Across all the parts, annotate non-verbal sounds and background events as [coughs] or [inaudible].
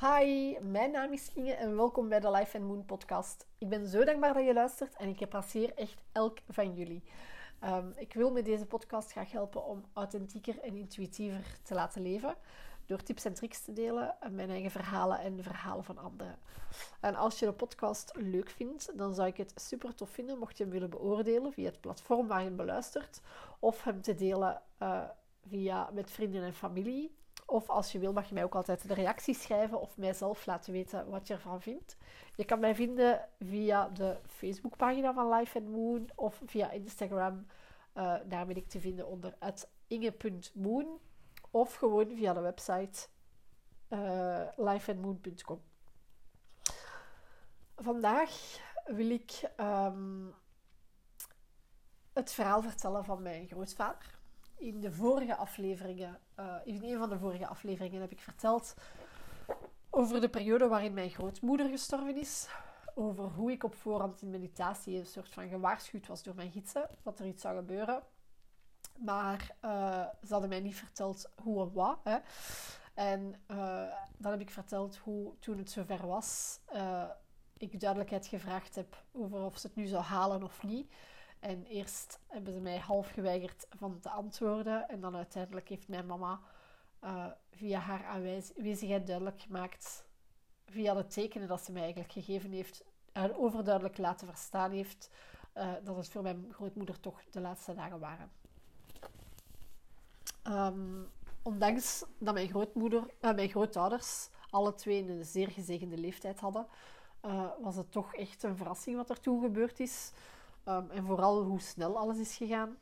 Hi, mijn naam is Inge en welkom bij de Life and Moon podcast. Ik ben zo dankbaar dat je luistert en ik apprecieer echt elk van jullie. Um, ik wil met deze podcast graag helpen om authentieker en intuïtiever te laten leven. Door tips en tricks te delen, mijn eigen verhalen en de verhalen van anderen. En als je de podcast leuk vindt, dan zou ik het super tof vinden mocht je hem willen beoordelen via het platform waar je hem beluistert. Of hem te delen uh, via met vrienden en familie. Of als je wil, mag je mij ook altijd de reacties schrijven of mijzelf laten weten wat je ervan vindt. Je kan mij vinden via de Facebookpagina van Life and Moon of via Instagram. Uh, daar ben ik te vinden onder inge.moon of gewoon via de website uh, lifeandmoon.com. Vandaag wil ik um, het verhaal vertellen van mijn grootvader in de vorige afleveringen, uh, in een van de vorige afleveringen heb ik verteld over de periode waarin mijn grootmoeder gestorven is. Over hoe ik op voorhand in meditatie een soort van gewaarschuwd was door mijn gidsen dat er iets zou gebeuren. Maar uh, ze hadden mij niet verteld hoe en wat. Hè. En uh, dan heb ik verteld hoe toen het zover was, ik duidelijkheid gevraagd heb over of ze het nu zou halen of niet. En eerst hebben ze mij half geweigerd van te antwoorden. En dan uiteindelijk heeft mijn mama uh, via haar aanwezigheid duidelijk gemaakt, via de tekenen dat ze mij eigenlijk gegeven heeft, en overduidelijk laten verstaan heeft, uh, dat het voor mijn grootmoeder toch de laatste dagen waren. Um, ondanks dat mijn grootmoeder, uh, mijn grootouders alle twee een zeer gezegende leeftijd hadden, was het toch echt een verrassing wat er toen gebeurd is. Um, en vooral hoe snel alles is gegaan.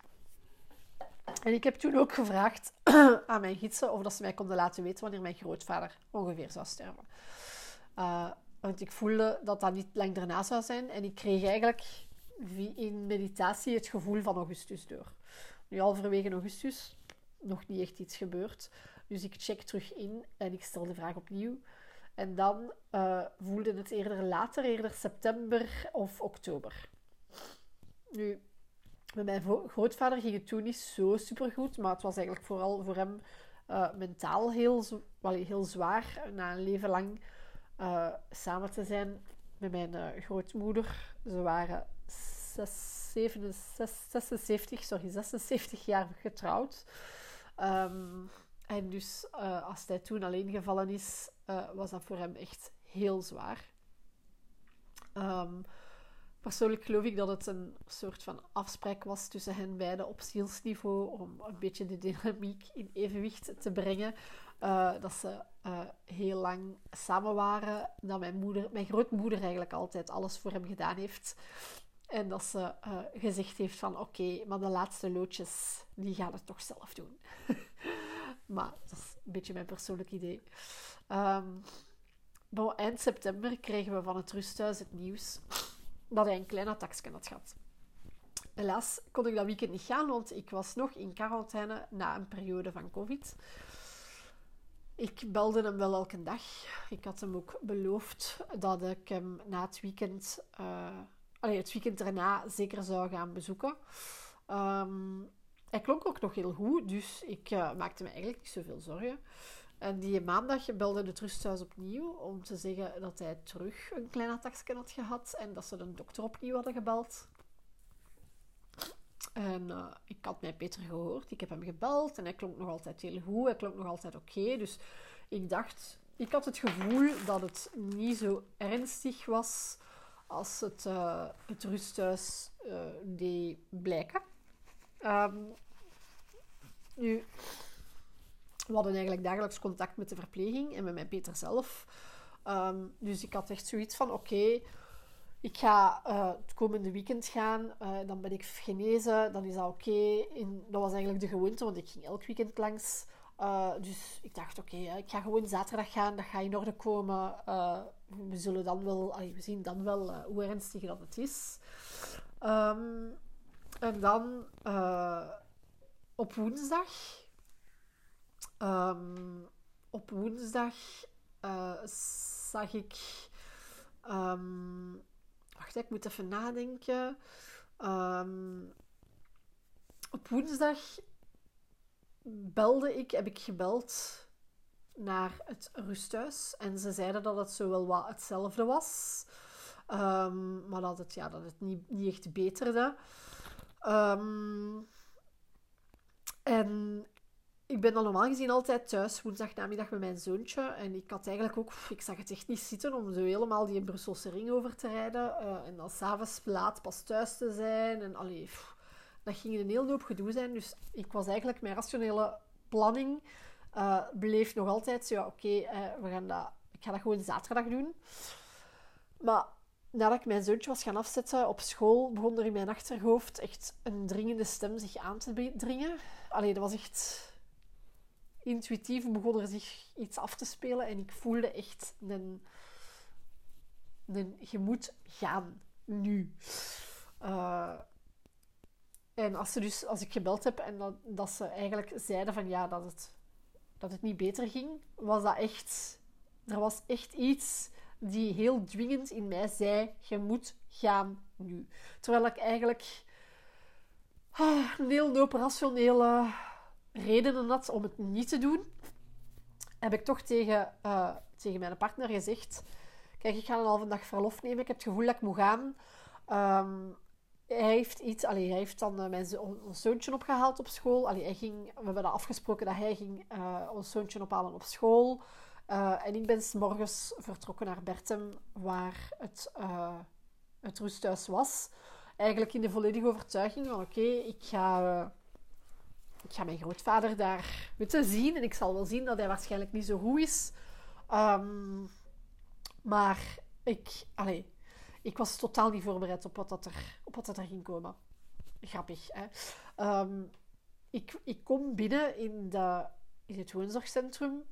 En ik heb toen ook gevraagd [clears throat] aan mijn gidsen of dat ze mij konden laten weten wanneer mijn grootvader ongeveer zou sterven. Uh, want ik voelde dat dat niet lang daarna zou zijn. En ik kreeg eigenlijk in meditatie het gevoel van augustus door. Nu, halverwege augustus, nog niet echt iets gebeurd. Dus ik check terug in en ik stel de vraag opnieuw. En dan uh, voelde het eerder later, eerder september of oktober. Nu, met mijn grootvader ging het toen niet zo supergoed, maar het was eigenlijk vooral voor hem uh, mentaal heel, heel zwaar na een leven lang uh, samen te zijn met mijn uh, grootmoeder. Ze waren 6, 77, 76, sorry, 76 jaar getrouwd. Um, en dus als hij toen alleen gevallen is, was dat voor hem echt heel zwaar. Um, Persoonlijk geloof ik dat het een soort van afspraak was tussen hen beiden op zielsniveau om een beetje de dynamiek in evenwicht te brengen. Uh, dat ze uh, heel lang samen waren. Dat mijn, moeder, mijn grootmoeder eigenlijk altijd alles voor hem gedaan heeft. En dat ze uh, gezegd heeft van oké, maar de laatste loodjes, die gaan het toch zelf doen. [laughs] maar dat is een beetje mijn persoonlijk idee. Um, eind september kregen we van het rusthuis het nieuws dat hij een klein attackje had gehad. Helaas kon ik dat weekend niet gaan, want ik was nog in quarantaine na een periode van COVID. Ik belde hem wel elke dag. Ik had hem ook beloofd dat ik hem na het weekend, uh, het weekend daarna zeker zou gaan bezoeken. Um, hij klonk ook nog heel goed, dus ik uh, maakte me eigenlijk niet zoveel zorgen. En die maandag belde het rusthuis opnieuw om te zeggen dat hij terug een klein attackje had gehad en dat ze de dokter opnieuw hadden gebeld. En uh, ik had mij Peter gehoord. Ik heb hem gebeld en hij klonk nog altijd heel goed. Hij klonk nog altijd oké. Dus ik dacht, ik had het gevoel dat het niet zo ernstig was als het, uh, het rusthuis uh, deed blijken. Um, nu, we hadden eigenlijk dagelijks contact met de verpleging en met mijn Peter zelf. Um, dus ik had echt zoiets van: oké, ik ga uh, het komende weekend gaan, uh, dan ben ik genezen, dan is dat oké. Dat was eigenlijk de gewoonte, want ik ging elk weekend langs. Uh, dus ik dacht: oké, ik ga gewoon zaterdag gaan, dat gaat in orde komen. we zullen dan wel, we zien dan wel hoe ernstig dat het is. Um, en dan op woensdag Um, op woensdag uh, zag ik. Um, wacht, ik moet even nadenken. Um, op woensdag belde ik, heb ik gebeld naar het rusthuis. En ze zeiden dat het zo wel wat hetzelfde was. Ehm, maar dat het, ja, dat het niet, niet echt beterde. Ehm, en ik ben dan normaal gezien altijd thuis woensdagnamiddag met mijn zoontje. En ik had eigenlijk ook... Ik zag het echt niet zitten om zo helemaal die Brusselse ring over te rijden. Uh, en dan s'avonds laat pas thuis te zijn. En allee, dat ging een heel hoop gedoe zijn. Dus ik was eigenlijk... Mijn rationele planning uh, bleef nog altijd zo... Ja, oké, uh, we gaan dat... Ik ga dat gewoon zaterdag doen. Maar nadat ik mijn zoontje was gaan afzetten op school, begon er in mijn achterhoofd echt een dringende stem zich aan te dringen. Allee, dat was echt intuïtief begon er zich iets af te spelen en ik voelde echt een, een je moet gaan nu. Uh, en als, dus, als ik gebeld heb en dat, dat ze eigenlijk zeiden van ja, dat het, dat het niet beter ging, was dat echt... Er was echt iets die heel dwingend in mij zei, je moet gaan nu. Terwijl ik eigenlijk ah, een heel operationele redenen had om het niet te doen, heb ik toch tegen, uh, tegen mijn partner gezegd: Kijk, ik ga een halve dag verlof nemen. Ik heb het gevoel dat ik moet gaan. Um, hij heeft iets, allee, hij heeft dan uh, mijn ons zoontje opgehaald op school. Allee, hij ging, we hebben afgesproken dat hij ging uh, ons zoontje ophalen op school. en ik ben s vertrokken naar Bertem, waar het, het rusthuis was. Eigenlijk in de volledige overtuiging van oké, ik ga ik ga mijn grootvader daar moeten zien. En ik zal wel zien dat hij waarschijnlijk niet zo goed is. Um, maar ik, allee, ik was totaal niet voorbereid op wat, dat er, op wat dat er ging komen. Grappig? Um, ik, ik kom binnen in, de, in het woonzorgcentrum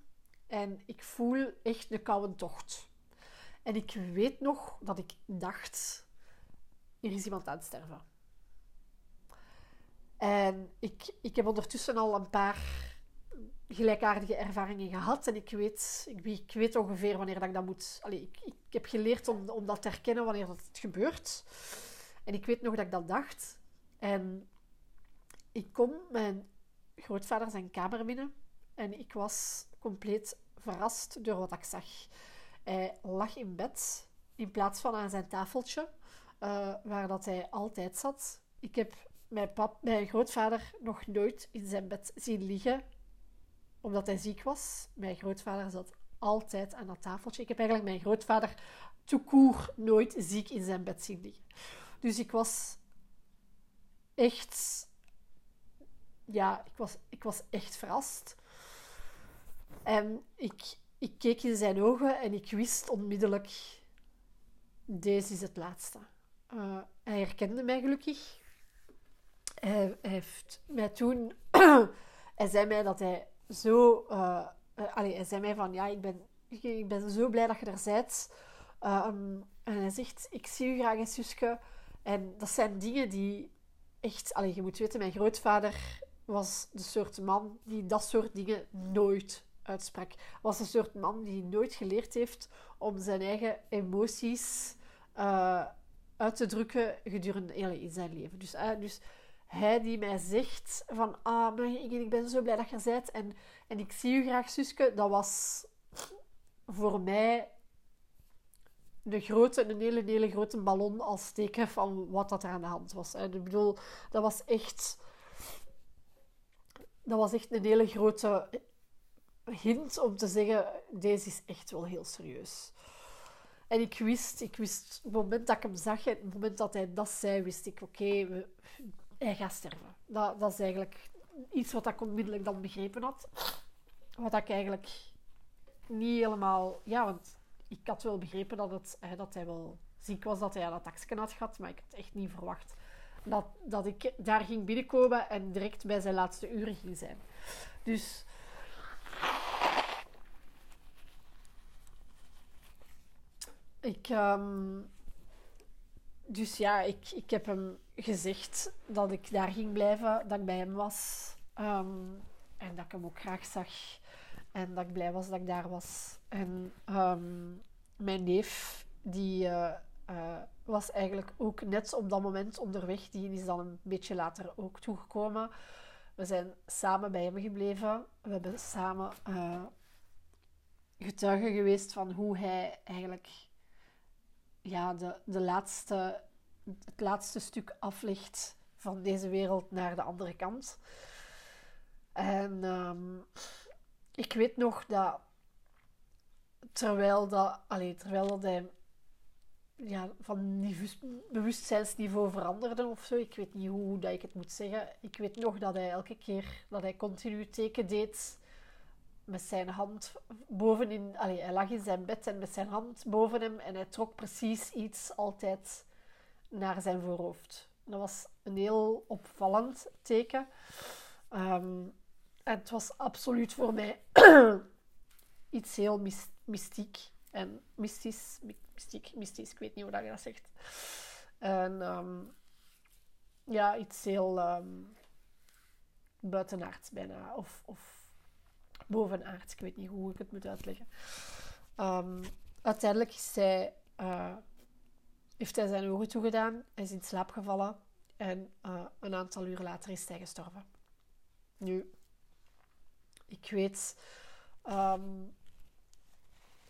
en ik voel echt een koude tocht. En ik weet nog dat ik dacht, er is iemand aan het sterven. En ik, ik heb ondertussen al een paar gelijkaardige ervaringen gehad. En ik weet, ik, weet ongeveer wanneer dat ik dat moet... Allee, ik, ik heb geleerd om, om dat te herkennen wanneer dat gebeurt. En ik weet nog dat ik dat dacht. En ik kom mijn grootvader zijn kamer binnen. En ik was compleet verrast door wat ik zag. Hij lag in bed in plaats van aan zijn tafeltje, uh, waar dat hij altijd zat. Ik heb mijn, pap, mijn grootvader nog nooit in zijn bed zien liggen, omdat hij ziek was. Mijn grootvader zat altijd aan dat tafeltje. Ik heb eigenlijk mijn grootvader toekoer nooit ziek in zijn bed zien liggen. Dus ik was echt... Ja, ik was, ik was echt verrast. En ik, ik keek in zijn ogen en ik wist onmiddellijk... Deze is het laatste. Uh, hij herkende mij gelukkig hij, heeft mij toen... [clears throat] hij zei mij dat hij zo... Uh, hij zei mij van, ja, ik ben, ik ben zo blij dat je er bent. Ehm, en hij zegt, ik zie u graag, Suske. En dat zijn dingen die echt... Allee, je moet weten, mijn grootvader was de soort man die dat soort dingen nooit uitsprak. Was de soort man die nooit geleerd heeft om zijn eigen emoties uh, uit te drukken gedurende in zijn leven. Dus, dus hij die mij zegt van, ah, ik ben zo blij dat je bent en, en ik zie u graag, Suske, dat was voor mij de grote, een hele, hele grote ballon als teken van wat dat er aan de hand was. Ik bedoel, dat was echt... Dat was echt een hele grote hint om te zeggen, deze is echt wel heel serieus. En ik wist, ik wist, het moment dat ik hem zag, het moment dat hij dat zei, wist ik, oké, hij gaat sterven. Dat, dat is eigenlijk iets wat ik onmiddellijk dan begrepen had. Wat ik eigenlijk niet helemaal... Ja, want ik had wel begrepen dat, het, dat hij wel ziek was, dat hij aan dat taxje had gehad, maar ik had echt niet verwacht dat, dat ik daar ging binnenkomen en direct bij zijn laatste uren ging zijn. Dus... Ik... Um, dus ja, ik, ik heb hem gezegd dat ik daar ging blijven, dat ik bij hem was. Ehm, en dat ik hem ook graag zag. En dat ik blij was dat ik daar was. En ehm, mijn neef, die uh, uh, was eigenlijk ook net op dat moment onderweg. Die is dan een beetje later ook toegekomen. We zijn samen bij hem gebleven. We hebben samen uh, getuige geweest van hoe hij eigenlijk ja, de, de laatste, het laatste stuk aflegt van deze wereld naar de andere kant. En ehm, ik weet nog dat terwijl, dat, allee, terwijl dat hij ja, van bewustzijnsniveau veranderde of zo. Ik weet niet hoe dat ik het moet zeggen. Ik weet nog dat hij elke keer dat hij continu teken deed met zijn hand bovenin. Allee, hij lag in zijn bed en met zijn hand boven hem en hij trok precies iets altijd naar zijn voorhoofd. Dat was een heel opvallend teken. Ehm, het was absoluut voor mij [clears throat] iets heel mystiek en mystisch. Mystiek, mystisch, ik weet niet hoe dat je dat zegt. En um, ja, iets heel um, buitenaards bijna. Of, of bovenaards, ik weet niet hoe ik het moet uitleggen. Uiteindelijk is hij, uh, heeft hij zijn ogen toegedaan, hij is in slaap gevallen en uh, een aantal uur later is hij gestorven. Nu, ik weet um,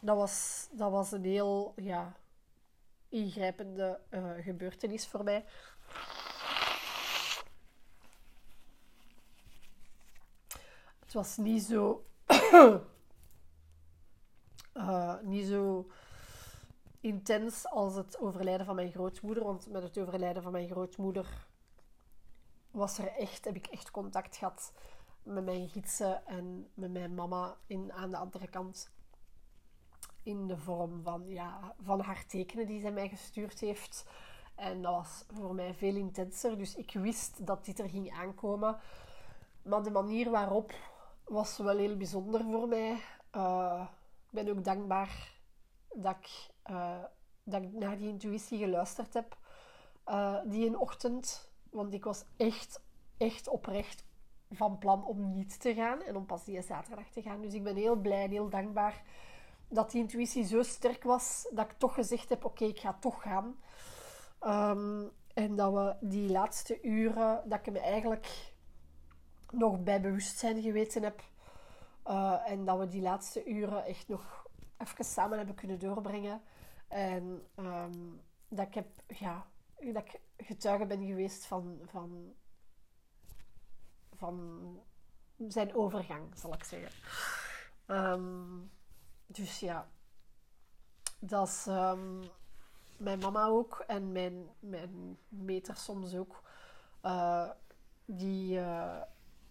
dat was, dat was een heel ja, ingrijpende uh, gebeurtenis voor mij. Het was niet zo. uh, [coughs] niet zo intens als het overlijden van mijn grootmoeder. Want met het overlijden van mijn grootmoeder was er echt, heb ik echt contact gehad met mijn gidsen en met mijn mama in, aan de andere kant in de vorm van, ja, van haar tekenen die zij mij gestuurd heeft. En dat was voor mij veel intenser. Dus ik wist dat dit er ging aankomen. Maar de manier waarop was wel heel bijzonder voor mij. Uh, ik ben ook dankbaar dat ik, uh, dat ik naar die intuïtie geluisterd heb. Uh, die een ochtend. Want ik was echt, echt oprecht van plan om niet te gaan. En om pas die zaterdag te gaan. Dus ik ben heel blij en heel dankbaar dat die intuïtie zo sterk was dat ik toch gezegd heb: oké, ik ga toch gaan. Um, en dat we die laatste uren, dat ik me eigenlijk nog bij bewustzijn geweten heb. Uh, en dat we die laatste uren echt nog even samen hebben kunnen doorbrengen. En um, dat ik heb, ja, dat ik getuige ben geweest van, van, van zijn overgang, zal ik zeggen. Um, dus ja, dat is um, mijn mama ook en mijn, mijn meter soms ook. Uh, die, uh,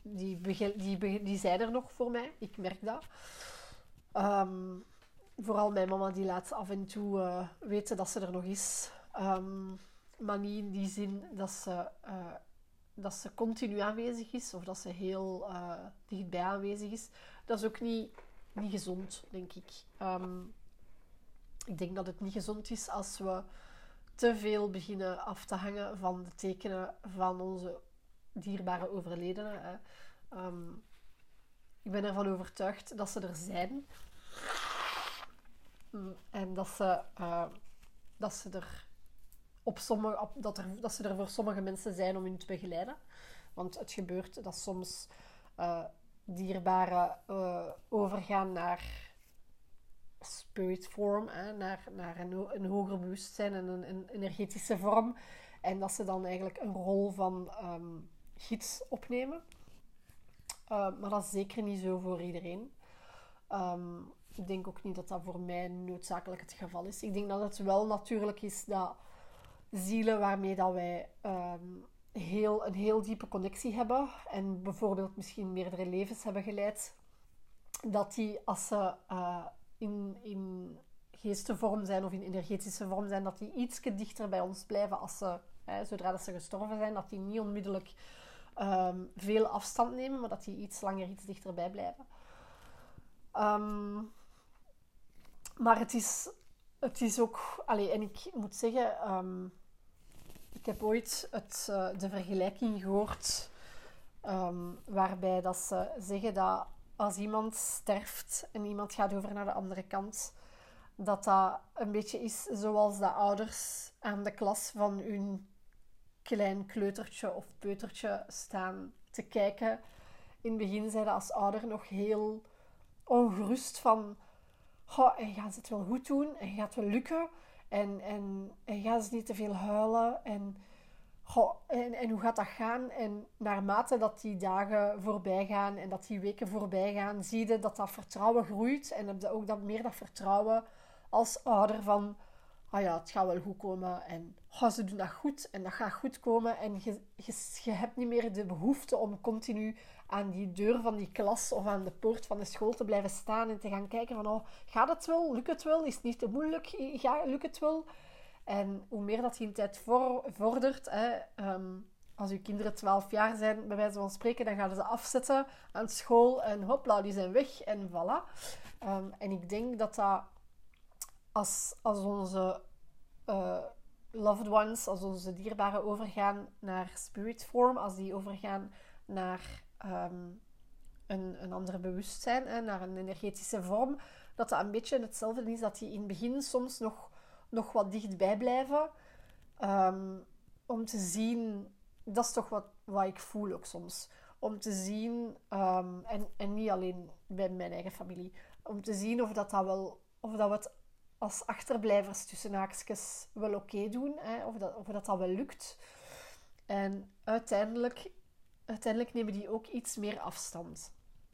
die, die, die zijn er nog voor mij. Ik merk dat. Vooral mijn mama die laat af en toe uh, weten dat ze er nog is. Um, maar niet in die zin dat ze, dat ze continu aanwezig is of dat ze heel dichtbij aanwezig is. Dat is ook niet niet gezond, denk ik. Um, ik denk dat het niet gezond is als we te veel beginnen af te hangen van de tekenen van onze dierbare overledenen. Hè. Um, ik ben ervan overtuigd dat ze er zijn. En dat ze, uh, dat ze er op sommige, op, dat, er, dat ze er voor sommige mensen zijn om hun te begeleiden. Want het gebeurt dat soms uh, dierbare uh, overgaan naar spirit form, naar, naar een, een hoger bewustzijn en een, energetische vorm. En dat ze dan eigenlijk een rol van um, gids opnemen. Maar dat is zeker niet zo voor iedereen. Um, ik denk ook niet dat dat voor mij noodzakelijk het geval is. Ik denk dat het wel natuurlijk is dat zielen waarmee dat wij um, heel, een heel diepe connectie hebben en bijvoorbeeld misschien meerdere levens hebben geleid, dat die als ze uh, in, in geestenvorm zijn of in energetische vorm zijn, dat die iets dichter bij ons blijven als ze, hè, zodra dat ze gestorven zijn, dat die niet onmiddellijk um, veel afstand nemen, maar dat die iets langer iets dichterbij blijven. Um, maar het is, het is ook, allez, en ik moet zeggen, um, ik heb ooit het, uh, de vergelijking gehoord um, waarbij dat ze zeggen dat als iemand sterft en iemand gaat over naar de andere kant, dat dat een beetje is zoals de ouders aan de klas van hun klein kleutertje of peutertje staan te kijken. In het begin zijn ze als ouder nog heel ongerust van en gaan ze het wel goed doen en gaat het wel lukken en, en, gaan ze niet te veel huilen en, en, en hoe gaat dat gaan? En naarmate dat die dagen voorbij gaan en dat die weken voorbij gaan, zie je dat dat vertrouwen groeit en heb je ook dat meer dat vertrouwen als ouder van ah ja, het gaat wel goed komen en ze doen dat goed en dat gaat goed komen. En je, je, je, hebt niet meer de behoefte om continu aan die deur van die klas of aan de poort van de school te blijven staan en te gaan kijken van, oh, gaat het wel? Lukt het wel? Is het niet te moeilijk? Lukt het wel? En hoe meer dat je tijd vordert, hè, ehm, als je kinderen 12 jaar zijn, bij wijze van spreken, dan gaan ze afzetten aan school en hopla, die zijn weg en voilà. Um, en ik denk dat dat als, als onze uh, loved ones, als onze dierbaren overgaan naar spirit form, als die overgaan naar um, een, een ander bewustzijn, hè, naar een energetische vorm, dat dat een beetje hetzelfde is dat die in het begin soms nog, nog wat dichtbij blijven. Um, om te zien, dat is toch wat, wat ik voel ook soms. Om te zien, um, en, en niet alleen bij mijn eigen familie, om te zien of dat, dat wel, of dat we het als achterblijvers tussen haakjes wel oké doen. Hè, of, dat, of dat dat wel lukt. En uiteindelijk, uiteindelijk nemen die ook iets meer afstand.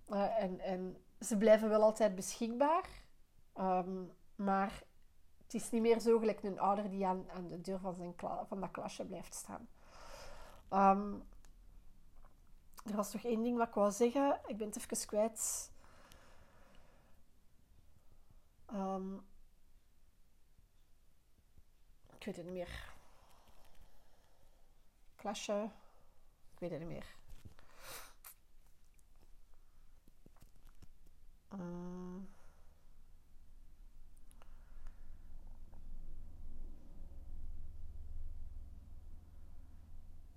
Uh, en, en ze blijven wel altijd beschikbaar. Um, maar het is niet meer zo gelijk een ouder die aan, aan de deur van, zijn van dat klasje blijft staan. Um, er was nog één ding wat ik wou zeggen. Ik ben het even kwijt. Um, weet het niet meer. Klasje. Ik weet het niet meer. Um.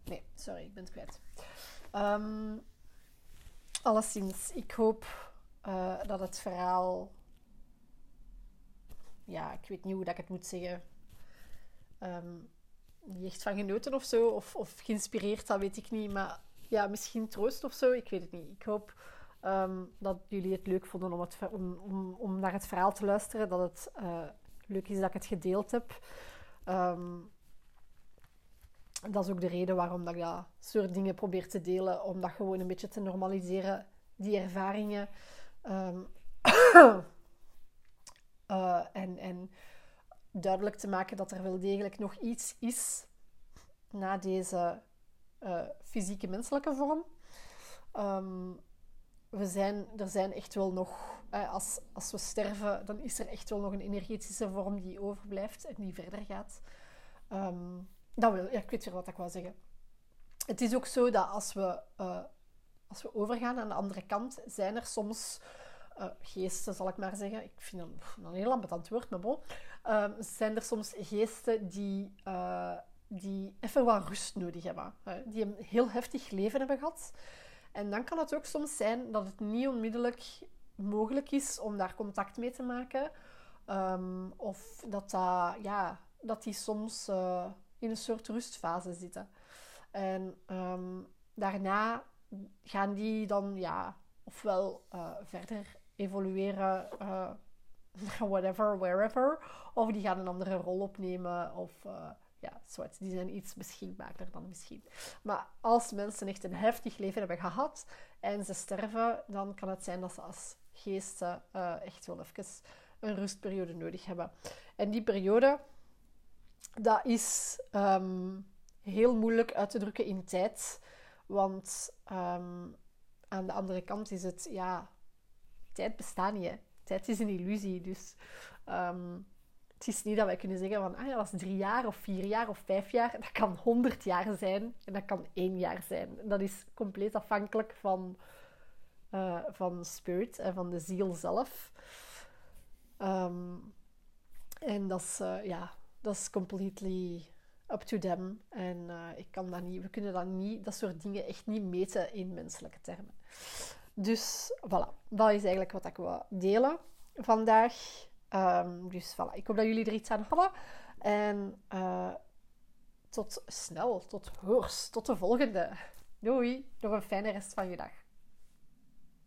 Nee, sorry, ik ben het kwijt. Um, alleszins, ik hoop uh, dat het verhaal... Ja, ik weet niet hoe dat ik het moet zeggen um, niet echt van genoten of zo, of, of geïnspireerd, dat weet ik niet. Maar ja, misschien troost of zo, ik weet het niet. Ik hoop um, dat jullie het leuk vonden om, het, om, om, naar het verhaal te luisteren, dat het uh, leuk is dat ik het gedeeld heb. Um, dat is ook de reden waarom dat ik dat soort dingen probeer te delen, om dat gewoon een beetje te normaliseren, die ervaringen. uh, [coughs] en, en duidelijk te maken dat er wel degelijk nog iets is na deze uh, fysieke menselijke vorm. We zijn, er zijn echt wel nog, uh, als, als we sterven, dan is er echt wel nog een energetische vorm die overblijft en die verder gaat. Um, dat wil, ja, ik weet weer wat ik wil zeggen. Het is ook zo dat als we, uh, als we overgaan aan de andere kant, zijn er soms uh, geesten, zal ik maar zeggen. Ik vind dat een heel ambetant woord, maar bon. Uh, zijn er soms geesten die, uh, die even wat rust nodig hebben. die een heel heftig leven hebben gehad. En dan kan het ook soms zijn dat het niet onmiddellijk mogelijk is om daar contact mee te maken. Um, of dat, ja, dat die soms uh, in een soort rustfase zitten. En um, daarna gaan die dan ja, ofwel uh, verder evolueren uh, [laughs] whatever, wherever. Of die gaan een andere rol opnemen. Of ja, soort. Die zijn iets beschikbaarder dan misschien. Maar als mensen echt een heftig leven hebben gehad en ze sterven, dan kan het zijn dat ze als geesten uh, echt wel even een rustperiode nodig hebben. En die periode, dat is um, heel moeilijk uit te drukken in tijd. Want um, aan de andere kant is het, ja, tijd bestaat niet. Tijd is een illusie. Dus um, het is niet dat wij kunnen zeggen van ah ja, dat is drie jaar of vier jaar of vijf jaar. Dat kan honderd jaar zijn en dat kan één jaar zijn. Dat is compleet afhankelijk van, uh, van spirit en van de ziel zelf. Um, en dat is, uh, ja, dat is completely up to them. En uh, ik kan dat niet, we kunnen dat niet, dat soort dingen echt niet meten in menselijke termen. Dus voilà, dat is eigenlijk wat ik wil delen vandaag. Um, dus voilà, ik hoop dat jullie er iets aan hadden. En uh, tot snel, tot hoors, tot de volgende. Doei, nog een fijne rest van je dag.